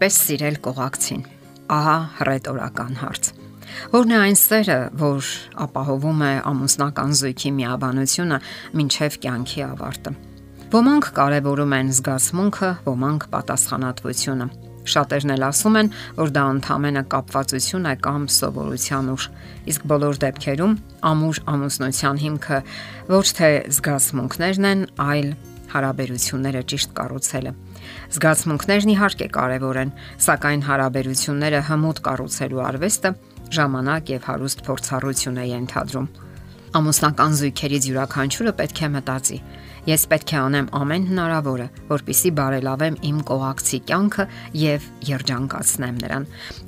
Ինչպես սիրել կողակցին։ Ահա հռետորական հարց։ Որն է այն սերը, որ ապահովում է ամուսնական զույգի միաբանությունը մինչև կյանքի ավարտը։ Ոմանք կարևորում են զգացմունքը, ոմանք պատասխանատվությունը։ Շատերն էլ ասում են, որ դա ընդհանրապես կապվածություն է կամ սովորության ուժ, իսկ բոլոր դեպքերում ամուր ամուսնության հիմքը ոչ թե զգացմունքներն են, այլ հարաբերությունները ճիշտ կառուցելը։ Զգացմունքներն իհարկե կարևոր են, սակայն հարաբերությունները հմուտ կառուցելու արվեստը ժամանակ եւ հարուստ փորձառություն է ենթադրում։ Ամուսնական զույգերից յուրաքանչյուրը պետք է մտածի. ես պետք է անեմ ամեն հնարավորը, որpիսի բարելավեմ իմ կողակցի կյանքը եւ երջանկացնեմ նրան։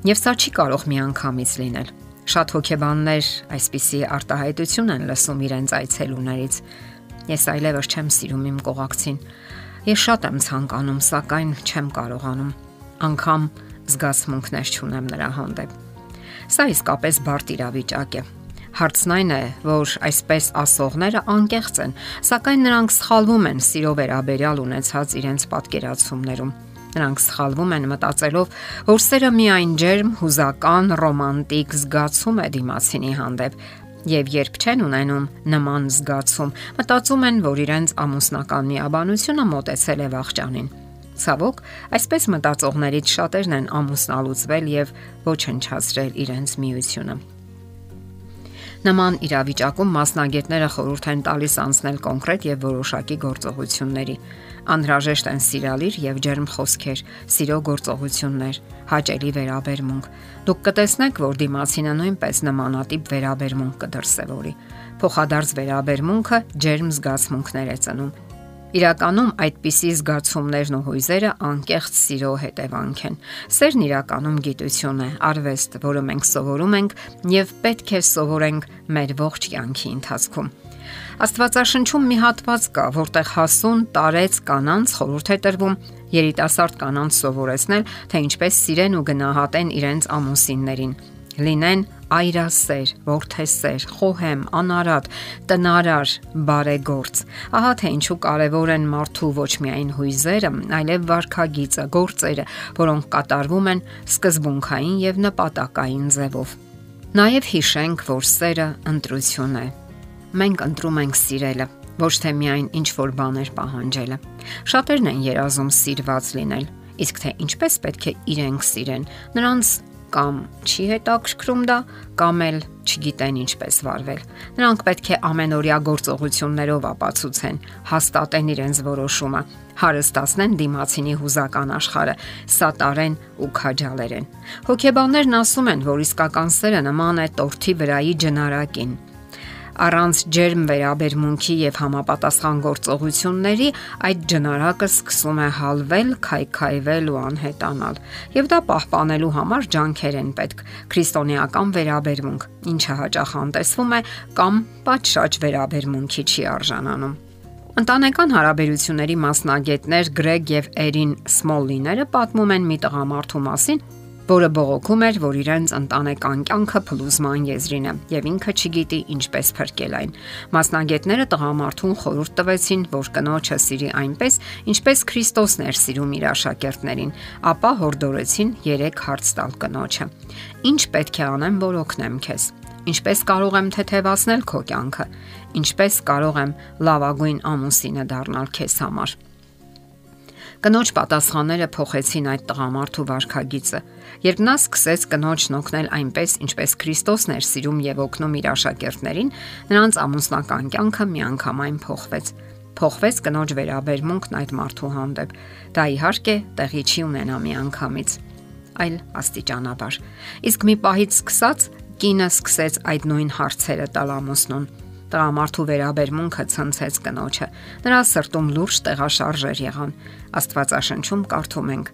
Եվ սա չի կարող միանգամից լինել։ Շատ հոգեբաններ այսպիսի արտահայտություն են լսում իրենց այցելուներից։ Ես այլևս չեմ սիրում իմ կողակցին Ես շատ եմ ցանկանում, սակայն չեմ կարողանում։ Անկամ զգացմունքներ չունեմ նրա հանդեպ։ Սա իսկապես բարդ իրավիճակ է։ Հարցն այն է, որ այսպես ասողները անկեղծ են, սակայն նրանք սխալվում են սիրո վերաբերյալ ունեցած իրենց պատկերացումներում։ Նրանք սխալվում են մտածելով, որ սերը միայն ջերմ, հուզական, ռոմանտիկ զգացում է դիմացինի հանդեպ, Եվ երբ չեն ունենում նման զգացում, մտածում են, որ իրենց ամուսնական միաբանությունը մոտեցել է վաղճանին։ Ցավոք, այսպես մտածողներից շատերն են ամուսնալուծվել եւ ոչնչացրել իրենց միությունը։ Նման իրավիճակում մասնագետները խորհուրդ են տալիս անցնել կոնկրետ եւ որոշակի գործողությունների Անհրաժեշտ են սիրալիր եւ ջերմ խոսքեր, սիրո գործողություններ, հաճելի վերաբերմունք։ Դուք կտեսնեք, որ դիմացինը նույնպես նմանատիպ վերաբերմունք կդրսևորի։ Փոխադարձ վերաբերմունքը ջերմ զգացմունքներ է ծնում։ Իրականում այդպիսի զգացումներն ու հույզերը անկեղծ սիրո հետևանք են։ Սերն իրականում գիտություն է, արվեստ, որը մենք սովորում ենք եւ պետք է սովորենք մեր ողջ կյանքի ընթացքում։ Աստվածաշնչում մի հատված կա, որտեղ հասուն տարեց կանանց խորհուրդ է տրվում երիտասարդ կանանց սովորեցնել, թե ինչպես սիրեն ու գնահատեն իրենց ամուսիններին լինեն այրասեր, ворթեսեր, խոհեմ, անարատ, տնարար, բարեգործ։ Ահա թե ինչու կարևոր են մարդու ոչ միայն հույզերը, այլև վարքագիծը, գործերը, որոնք կատարվում են սկզբունքային եւ նպատակային ձևով։ Նաև հիշենք, որ սերը ընտրություն է։ Մենք ընտրում ենք սիրելը, ոչ թե միայն ինչ որ բաներ պահանջելը։ Շատերն են երազում սիրված լինել, իսկ թե ինչպես պետք է իրենք սիրեն, նրանց կամ չի հետաքրքրում դա, կամ էլ չգիտեն ինչպես վարվել։ Նրանք պետք է ամենօրյա գործողություններով ապացուցեն, հաստատեն իրենց որոշումը, հարստացնեն դիմացինի հուզական աշխարհը, սատարեն ու քաջալերեն։ Հոգեբաններն ասում են, որ իսկական սերը նման է տորթի վրայի ջնարակին Առանց ջերմ վերաբերմունքի եւ համապատասխան գործողությունների այդ ջնարակը սկսում է հալվել, քայքայվել ու անհետանալ։ Եվ դա պահպանելու համար ջանքեր են պետք։ Քրիստոնեական վերաբերմունք, ինչը հաճախ անտեսվում է կամ պատշաճ վերաբերմունքի չի արժանանում։ Ընտանեկան հարաբերությունների մասնագետներ Գրեգ եւ Էրին Սմոլլիները պատմում են մի տղամարդու մասին, որը բողոքում էր, որ իրենց ընտանեկան կյանքը փլուզման եզրին է եւ ինքը չգիտի ինչպես փրկել այն։ Մասնագետները տղամարդուն խորհուրդ տվեցին, որ կնոջը սիրի այնպես, ինչպես Քրիստոսն էր սիրում իր աշակերտներին, ապա հորդորեցին 3 հարց տալ կնոջը։ Ինչ պետք է անեմ, որ օգնեմ քեզ։ Ինչպես կարող եմ թեթևացնել քո կյանքը։ Ինչպես կարող եմ լավագույն ամուսինը դառնալ քեզ համար։ Կնոջ պատասխանները փոխեցին այդ տղամարդու վարքագիծը, երբ նա սկսեց կնոջն օգնել այնպես, ինչպես Քրիստոսն էր սիրում եւ օգնում իր աշակերտներին, նրանց ամուսնական կյանքը միանգամայն փոխվեց փոխվեց կնոջ վերաբերմունքն այդ մարդու հանդեպ։ Դա իհարկե տեղի չի ունենա միանգամից, այլ աստիճանաբար։ Իսկ մի պահից սկսած կինը սկսեց այդ նույն հարցերը տալ ամուսնուն Տղամարդու վերաբերմունքը ցնցեց կնոջը։ Նրա սրտում լուրջ տեղաշարժեր եղան։ Աստվածաշնչում կարդում ենք.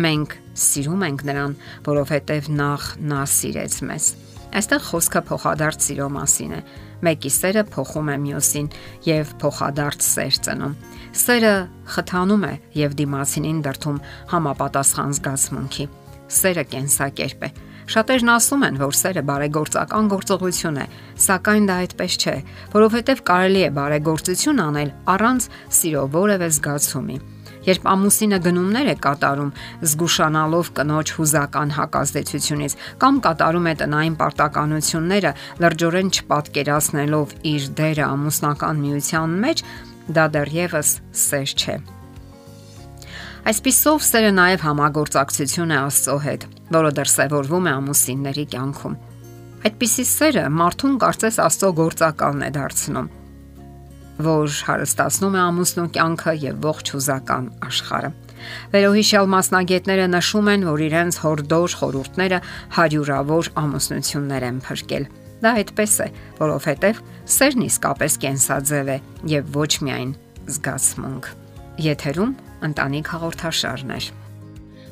Մենք սիրում ենք նրան, որովհետև նախ նա սիրեց մեզ։ Այստեղ խոսքը փոխադարձ սիրո մասին է։ Մեկի սերը փոխում է մյուսին եւ փոխադարձ սեր ծնում։ Սերը խթանում է եւ դիմացինին դրթում համապատասխան զգացմունքի։ Սերը կենսակերպ է Շատերն ասում են, որ սերը բարեգործական գործողություն է, սակայն դա այդպես չէ, որովհետև կարելի է բարեգործություն անել առանց սիրո որևէ զգացումի։ Երբ ամուսինը գնումներ է կատարում, զգուշանալով կնոջ հուզական հակազդեցությունից կամ կատարում է տնային պարտականությունները, լրջորեն չպատկերացնելով իր դերը ամուսնական միության մեջ, դա դեռևս սեր չէ։ Այսպիսով սերը նաև համագործակցություն է Աստծո հետ, որը դրսևորվում է ամուսինների կյանքում։ Այդպիսի սերը մարդուն կարծես Աստծո գործակալն է դարձնում որ հարստացնում է ամուսնու կյանքը եւ ողջ հուզական աշխարհը։ Վերոհիշյալ մասնագետները նշում են, որ իրենց հորդոր խորհուրդները հարյուրավոր ամուսնություններ են փրկել։ Դա այդպես է, որովհետև սերն իսկապես կենսաձև է եւ ոչ միայն զգացմունք։ Եթերում ընտանիք հաղորդաշարն է։